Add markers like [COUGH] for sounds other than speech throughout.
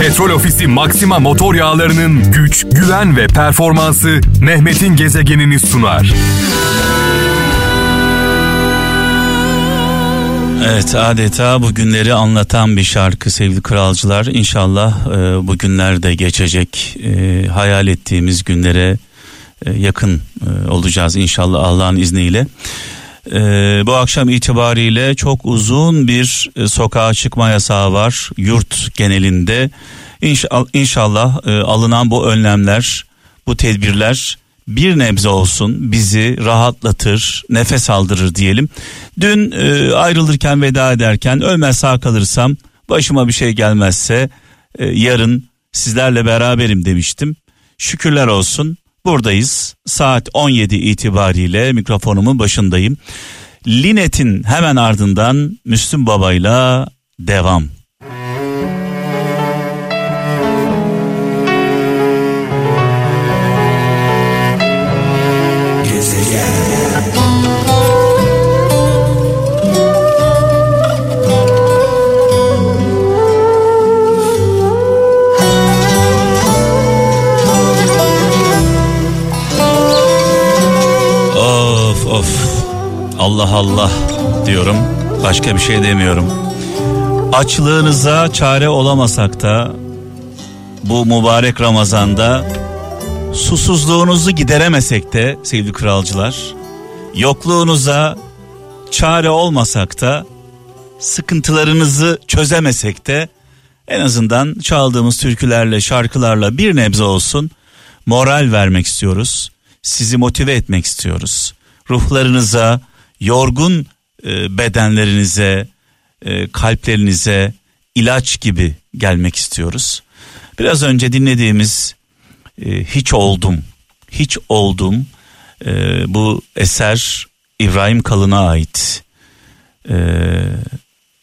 Petrol Ofisi Maxima motor yağlarının güç, güven ve performansı Mehmet'in gezegenini sunar. Evet adeta bu günleri anlatan bir şarkı sevgili kralcılar. İnşallah e, bu günler de geçecek. E, hayal ettiğimiz günlere e, yakın e, olacağız inşallah Allah'ın izniyle. E, bu akşam itibariyle çok uzun bir e, sokağa çıkma yasağı var yurt genelinde. İnşallah, inşallah e, alınan bu önlemler, bu tedbirler bir nebze olsun bizi rahatlatır, nefes aldırır diyelim. Dün e, ayrılırken veda ederken ölmez sağ kalırsam başıma bir şey gelmezse e, yarın sizlerle beraberim demiştim. Şükürler olsun buradayız. Saat 17 itibariyle mikrofonumun başındayım. Linet'in hemen ardından Müslüm Baba'yla devam. Of Allah diyorum başka bir şey demiyorum. Açlığınıza çare olamasak da bu mübarek Ramazan'da susuzluğunuzu gideremesek de sevgili kralcılar yokluğunuza çare olmasak da sıkıntılarınızı çözemesek de en azından çaldığımız türkülerle şarkılarla bir nebze olsun moral vermek istiyoruz. Sizi motive etmek istiyoruz. Ruhlarınıza, yorgun e, bedenlerinize, e, kalplerinize ilaç gibi gelmek istiyoruz. Biraz önce dinlediğimiz e, Hiç Oldum, Hiç Oldum bu eser İbrahim Kalın'a ait.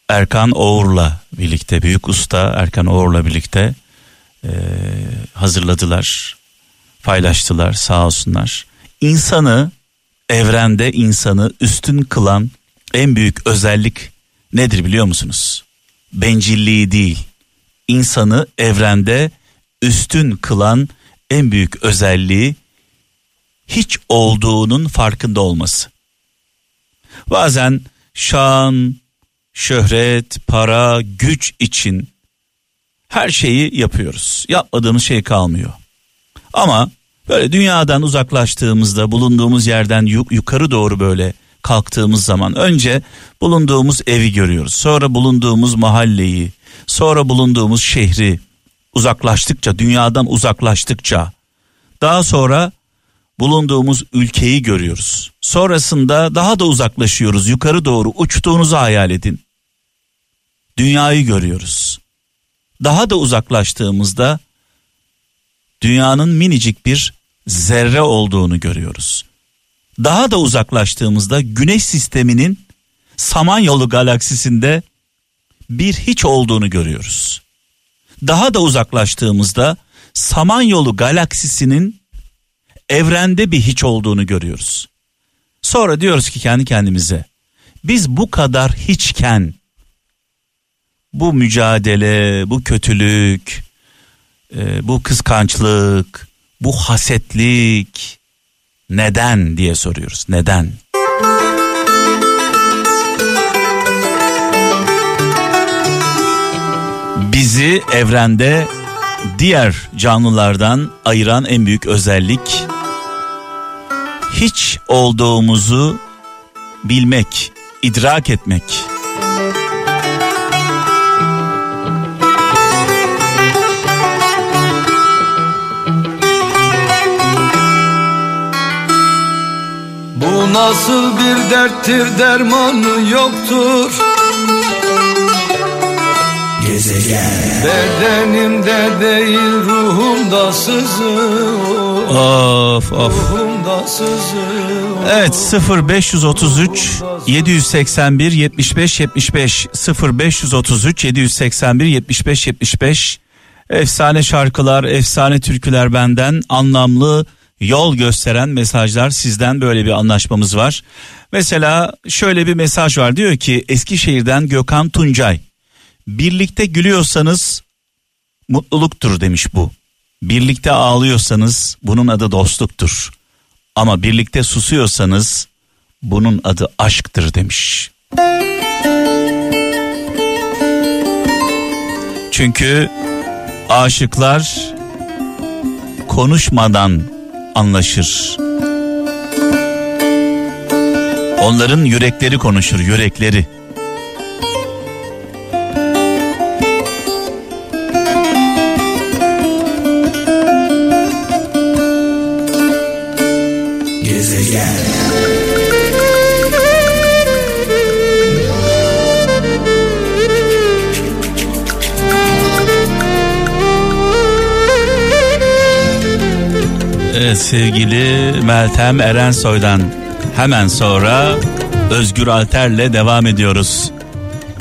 Erkan Oğur'la birlikte, büyük usta Erkan Oğur'la birlikte hazırladılar, paylaştılar sağ olsunlar. İnsanı, evrende insanı üstün kılan en büyük özellik nedir biliyor musunuz? Bencilliği değil. İnsanı evrende üstün kılan en büyük özelliği hiç olduğunun farkında olması. Bazen şan, şöhret, para, güç için her şeyi yapıyoruz. Yapmadığımız şey kalmıyor. Ama böyle dünyadan uzaklaştığımızda bulunduğumuz yerden yukarı doğru böyle kalktığımız zaman önce bulunduğumuz evi görüyoruz. Sonra bulunduğumuz mahalleyi, sonra bulunduğumuz şehri uzaklaştıkça, dünyadan uzaklaştıkça daha sonra bulunduğumuz ülkeyi görüyoruz. Sonrasında daha da uzaklaşıyoruz. Yukarı doğru uçtuğunuzu hayal edin. Dünyayı görüyoruz. Daha da uzaklaştığımızda dünyanın minicik bir zerre olduğunu görüyoruz. Daha da uzaklaştığımızda güneş sisteminin Samanyolu galaksisinde bir hiç olduğunu görüyoruz. Daha da uzaklaştığımızda Samanyolu galaksisinin evrende bir hiç olduğunu görüyoruz. Sonra diyoruz ki kendi kendimize biz bu kadar hiçken bu mücadele, bu kötülük, e, bu kıskançlık, bu hasetlik neden diye soruyoruz. Neden? Bizi evrende diğer canlılardan ayıran en büyük özellik hiç olduğumuzu bilmek, idrak etmek. Bu nasıl bir derttir dermanı yoktur? Bedenimde değil ruhumda sızıyor Of of. Ruhumda sızıyor Evet 0533 781 75 75 0533 781 75 75 Efsane şarkılar, efsane türküler benden. Anlamlı yol gösteren mesajlar sizden böyle bir anlaşmamız var. Mesela şöyle bir mesaj var diyor ki Eskişehir'den Gökhan Tuncay. Birlikte gülüyorsanız mutluluktur demiş bu. Birlikte ağlıyorsanız bunun adı dostluktur. Ama birlikte susuyorsanız bunun adı aşktır demiş. Çünkü aşıklar konuşmadan anlaşır. Onların yürekleri konuşur, yürekleri. Evet sevgili Meltem Erensoy'dan hemen sonra Özgür Alter'le devam ediyoruz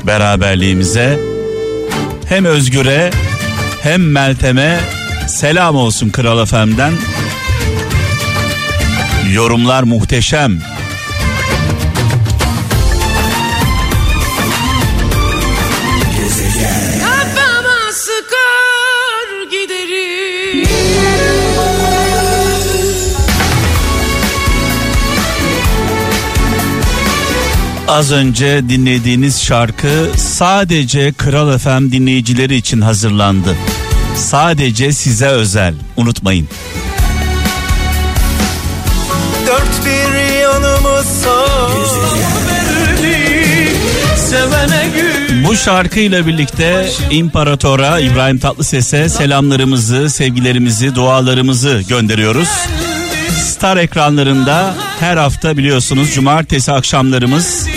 beraberliğimize. Hem Özgür'e hem Meltem'e selam olsun Kral FM'den. Yorumlar muhteşem. Az önce dinlediğiniz şarkı sadece Kral FM dinleyicileri için hazırlandı. Sadece size özel. Unutmayın. Dört bir yanımı verdi Sevene gül Bu şarkıyla birlikte İmparatora İbrahim Tatlıses'e selamlarımızı, sevgilerimizi, dualarımızı gönderiyoruz. Star ekranlarında her hafta biliyorsunuz cumartesi akşamlarımız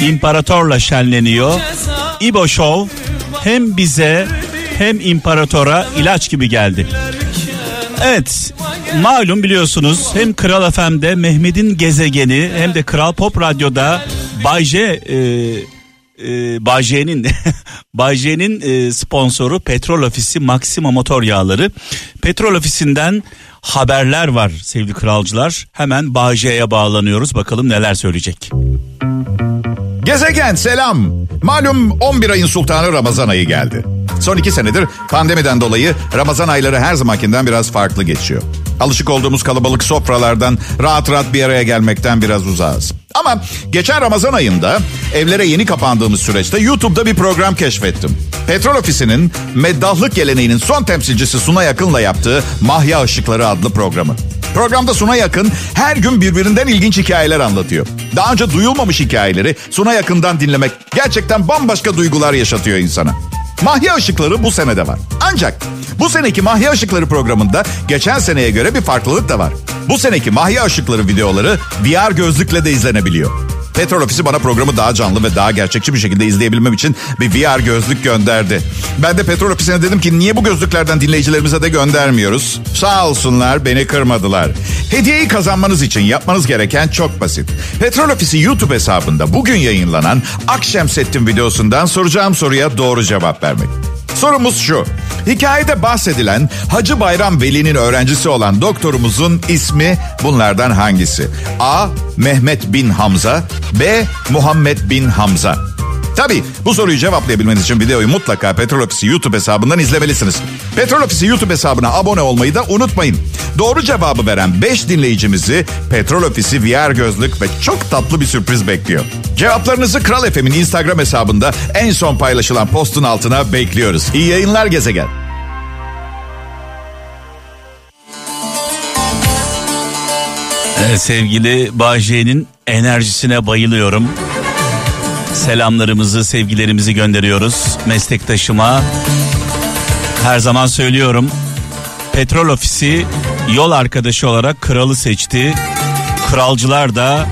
İmparator'la şenleniyor. İbo Show hem bize hem İmparator'a ilaç gibi geldi. Evet malum biliyorsunuz hem Kral FM'de Mehmet'in gezegeni hem de Kral Pop Radyo'da Bay J e, e, Bay J'nin [LAUGHS] Bay J'nin e, sponsoru Petrol Ofisi Maxima Motor Yağları. Petrol Ofisi'nden haberler var sevgili kralcılar. Hemen Bay J'ye bağlanıyoruz bakalım neler söyleyecek. Gezegen selam. Malum 11 ayın sultanı Ramazan ayı geldi. Son iki senedir pandemiden dolayı Ramazan ayları her zamankinden biraz farklı geçiyor. Alışık olduğumuz kalabalık sofralardan rahat rahat bir araya gelmekten biraz uzağız. Ama geçen Ramazan ayında evlere yeni kapandığımız süreçte YouTube'da bir program keşfettim. Petrol Ofisi'nin meddahlık geleneğinin son temsilcisi Suna Yakın'la yaptığı Mahya Işıkları adlı programı. Programda Suna Yakın her gün birbirinden ilginç hikayeler anlatıyor. Daha önce duyulmamış hikayeleri Suna Yakın'dan dinlemek gerçekten bambaşka duygular yaşatıyor insana. Mahya Işıkları bu senede var. Ancak bu seneki Mahya Işıkları programında geçen seneye göre bir farklılık da var. Bu seneki Mahya Işıkları videoları VR gözlükle de izlenebiliyor. Petrol Ofisi bana programı daha canlı ve daha gerçekçi bir şekilde izleyebilmem için bir VR gözlük gönderdi. Ben de Petrol Ofisi'ne dedim ki niye bu gözlüklerden dinleyicilerimize de göndermiyoruz? Sağ olsunlar beni kırmadılar. Hediyeyi kazanmanız için yapmanız gereken çok basit. Petrol Ofisi YouTube hesabında bugün yayınlanan Akşemsettin videosundan soracağım soruya doğru cevap vermek. Sorumuz şu. Hikayede bahsedilen Hacı Bayram Veli'nin öğrencisi olan doktorumuzun ismi bunlardan hangisi? A. Mehmet bin Hamza B. Muhammed bin Hamza Tabi bu soruyu cevaplayabilmeniz için videoyu mutlaka Petrol Ofisi YouTube hesabından izlemelisiniz. Petrol Ofisi YouTube hesabına abone olmayı da unutmayın. Doğru cevabı veren 5 dinleyicimizi Petrol Ofisi VR gözlük ve çok tatlı bir sürpriz bekliyor. Cevaplarınızı Kral FM'in Instagram hesabında en son paylaşılan postun altına bekliyoruz. İyi yayınlar gezegen. Sevgili Bahçe'nin enerjisine bayılıyorum. Selamlarımızı, sevgilerimizi gönderiyoruz meslektaşıma. Her zaman söylüyorum. Petrol Ofisi yol arkadaşı olarak kralı seçti. Kralcılar da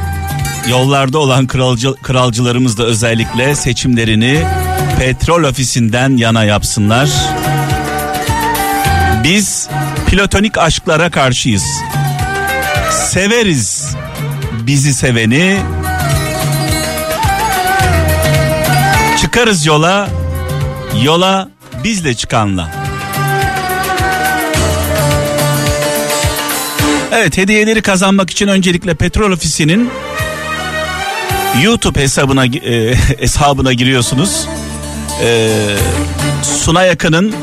yollarda olan kralcı, kralcılarımız da özellikle seçimlerini petrol ofisinden yana yapsınlar. Biz platonik aşklara karşıyız. Severiz bizi seveni. Çıkarız yola, yola bizle çıkanla. Evet hediyeleri kazanmak için öncelikle Petrol Ofisi'nin YouTube hesabına e, [LAUGHS] hesabına giriyorsunuz. E, Suna Yakın'ın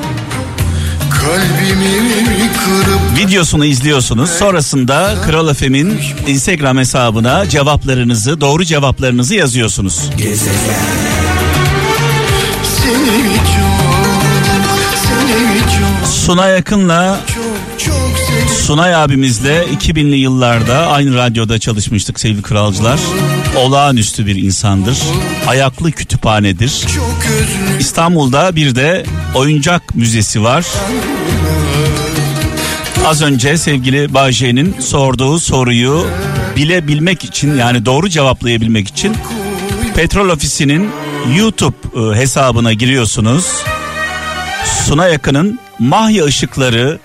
Kalbimi kırıp Videosunu izliyorsunuz. Sonrasında Kral Efem'in Instagram hesabına cevaplarınızı, doğru cevaplarınızı yazıyorsunuz. seni çok Seni çok Suna Yakın'la çok çok seni Sunay abimizle 2000'li yıllarda aynı radyoda çalışmıştık sevgili kralcılar. Olağanüstü bir insandır. Ayaklı kütüphanedir. İstanbul'da bir de oyuncak müzesi var. Az önce sevgili Bahçe'nin sorduğu soruyu bilebilmek için yani doğru cevaplayabilmek için Petrol Ofisi'nin YouTube e, hesabına giriyorsunuz. Suna Yakın'ın Mahya Işıkları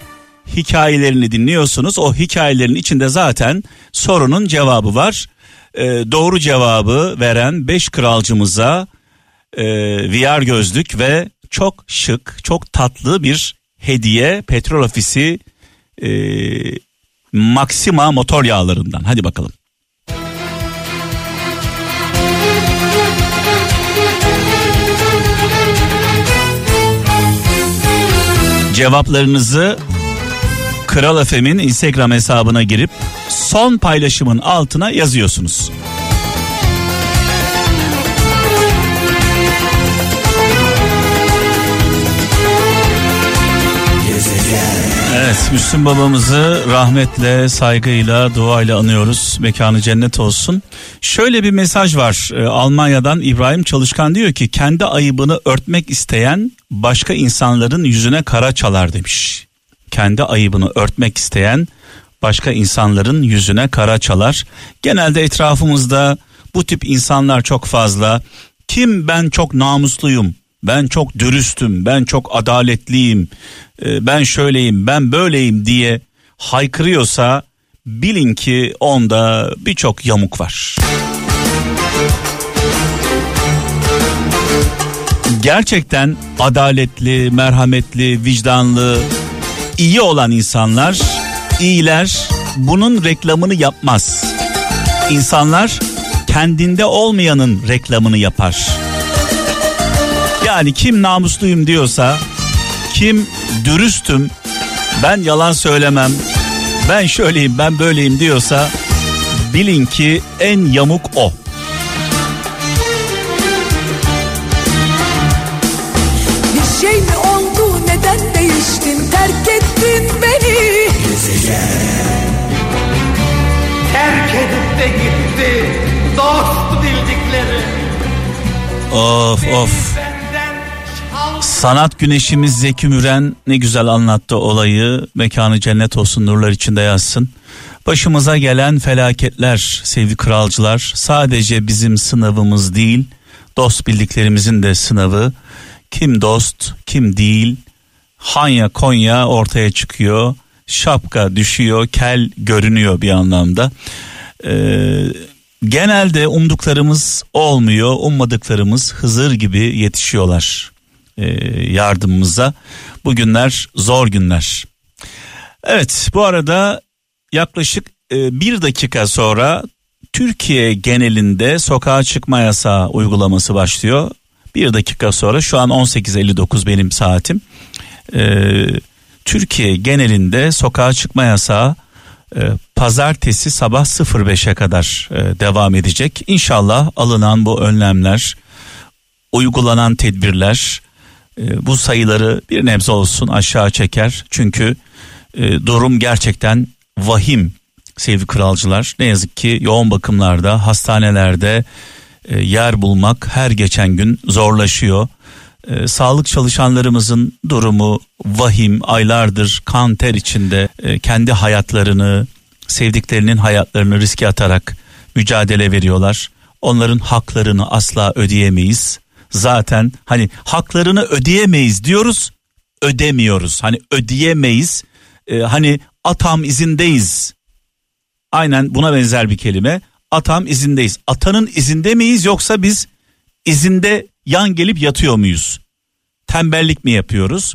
hikayelerini dinliyorsunuz. O hikayelerin içinde zaten sorunun cevabı var. E, doğru cevabı veren 5 kralcımıza e, VR gözlük ve çok şık, çok tatlı bir hediye Petrol Ofisi e, Maxima motor yağlarından. Hadi bakalım. Cevaplarınızı Kral FM'in Instagram hesabına girip son paylaşımın altına yazıyorsunuz. Evet Müslüm babamızı rahmetle, saygıyla, duayla anıyoruz. Mekanı cennet olsun. Şöyle bir mesaj var Ee, Almanya'dan İbrahim Çalışkan diyor ki kendi ayıbını örtmek isteyen başka insanların yüzüne kara çalar demiş. Kendi ayıbını örtmek isteyen başka insanların yüzüne kara çalar. Genelde etrafımızda bu tip insanlar çok fazla. Kim ben çok namusluyum, ben çok dürüstüm, ben çok adaletliyim, e, ben şöyleyim, ben böyleyim diye haykırıyorsa bilin ki onda birçok yamuk var. Gerçekten adaletli, merhametli, vicdanlı, iyi olan insanlar, iyiler bunun reklamını yapmaz. İnsanlar kendinde olmayanın reklamını yapar. Yani kim namusluyum diyorsa, kim dürüstüm, ben yalan söylemem, ben şöyleyim, ben böyleyim diyorsa bilin ki en yamuk o. Bir şey mi oldu neden değiştin terk ettin beni Terk edip de gitti dost bildikleri Of of. Sanat güneşimiz Zeki Müren ne güzel anlattı olayı. Mekanı cennet olsun nurlar içinde yazsın. Başımıza gelen felaketler sevgili kralcılar sadece bizim sınavımız değil dost bildiklerimizin de sınavı. Kim dost kim değil Hanya Konya ortaya çıkıyor. Şapka düşüyor kel görünüyor bir anlamda. Ee, genelde umduklarımız olmuyor ummadıklarımız Hızır gibi yetişiyorlar yardımımıza. Bugünler zor günler. Evet bu arada yaklaşık e, bir dakika sonra Türkiye genelinde sokağa çıkma yasağı uygulaması başlıyor. Bir dakika sonra şu an 18.59 benim saatim. Ee, Türkiye genelinde sokağa çıkma yasağı e, pazartesi sabah 05'e kadar e, devam edecek. İnşallah alınan bu önlemler, uygulanan tedbirler e, bu sayıları bir nebze olsun aşağı çeker. Çünkü e, durum gerçekten vahim sevgili kralcılar. Ne yazık ki yoğun bakımlarda, hastanelerde e, yer bulmak her geçen gün zorlaşıyor. E, sağlık çalışanlarımızın durumu vahim aylardır kan ter içinde kendi hayatlarını sevdiklerinin hayatlarını riske atarak mücadele veriyorlar. Onların haklarını asla ödeyemeyiz. Zaten hani haklarını ödeyemeyiz diyoruz ödemiyoruz. Hani ödeyemeyiz e, hani atam izindeyiz. Aynen buna benzer bir kelime. Atam izindeyiz. Atanın izinde miyiz yoksa biz izinde yan gelip yatıyor muyuz? Tembellik mi yapıyoruz?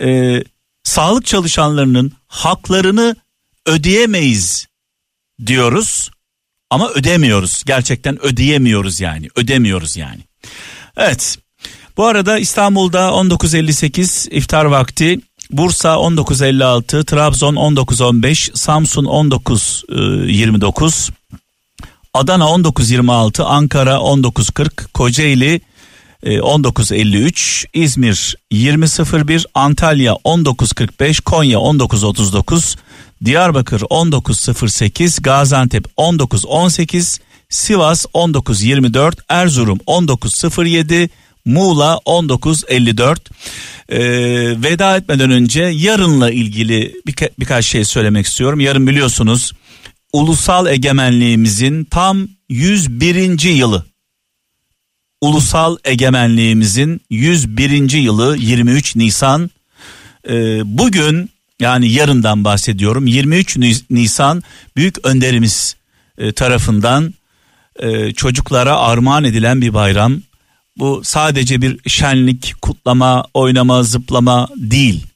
Ee, sağlık çalışanlarının haklarını ödeyemeyiz diyoruz ama ödemiyoruz. Gerçekten ödeyemiyoruz yani. Ödemiyoruz yani. Evet. Bu arada İstanbul'da 19.58 iftar vakti Bursa 1956, Trabzon 1915, Samsun 1929, Adana 1926, Ankara 1940, Kocaeli e, 1953, İzmir 2001, Antalya 1945, Konya 1939, Diyarbakır 1908, Gaziantep 1918, Sivas 1924, Erzurum 1907, Muğla 1954. Ee, veda etmeden önce yarınla ilgili birka- birkaç şey söylemek istiyorum. Yarın biliyorsunuz ulusal egemenliğimizin tam 101. yılı. Ulusal egemenliğimizin 101. yılı 23 Nisan. Ee, bugün yani yarından bahsediyorum 23 Ni- Nisan büyük önderimiz e, tarafından e, çocuklara armağan edilen bir bayram. Bu sadece bir şenlik, kutlama, oynama, zıplama değil.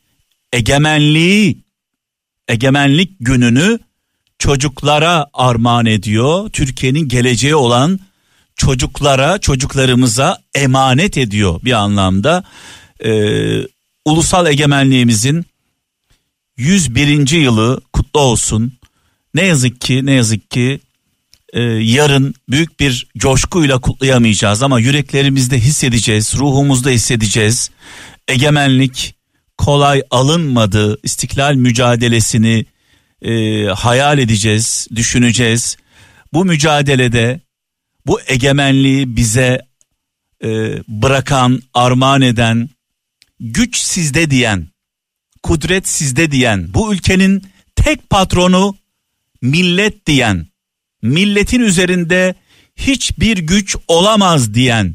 Egemenliği, egemenlik gününü çocuklara armağan ediyor. Türkiye'nin geleceği olan çocuklara, çocuklarımıza emanet ediyor bir anlamda. Ee, ulusal egemenliğimizin 101. yılı kutlu olsun. Ne yazık ki, ne yazık ki e, yarın büyük bir coşkuyla kutlayamayacağız ama yüreklerimizde hissedeceğiz, ruhumuzda hissedeceğiz. Egemenlik kolay alınmadı. İstiklal mücadelesini e, hayal edeceğiz, düşüneceğiz. Bu mücadelede bu egemenliği bize e, bırakan, armağan eden, güç sizde diyen, kudret sizde diyen, bu ülkenin tek patronu millet diyen, milletin üzerinde hiçbir güç olamaz diyen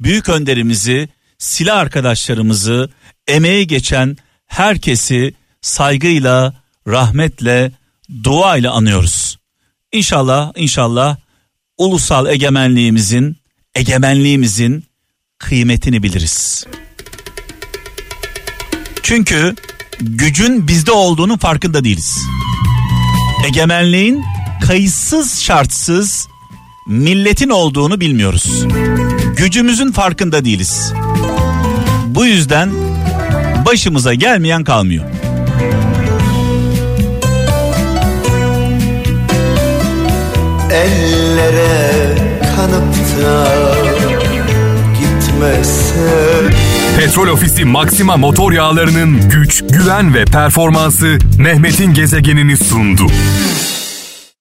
büyük önderimizi, silah arkadaşlarımızı, emeği geçen herkesi saygıyla, rahmetle, duayla anıyoruz. İnşallah, inşallah ulusal egemenliğimizin, egemenliğimizin kıymetini biliriz. Çünkü gücün bizde olduğunun farkında değiliz. Egemenliğin kayıtsız şartsız milletin olduğunu bilmiyoruz. Gücümüzün farkında değiliz. Bu yüzden başımıza gelmeyen kalmıyor. Ellere kanıp da gitmese Petrol Ofisi Maxima motor yağlarının güç, güven ve performansı Mehmet'in gezegenini sundu.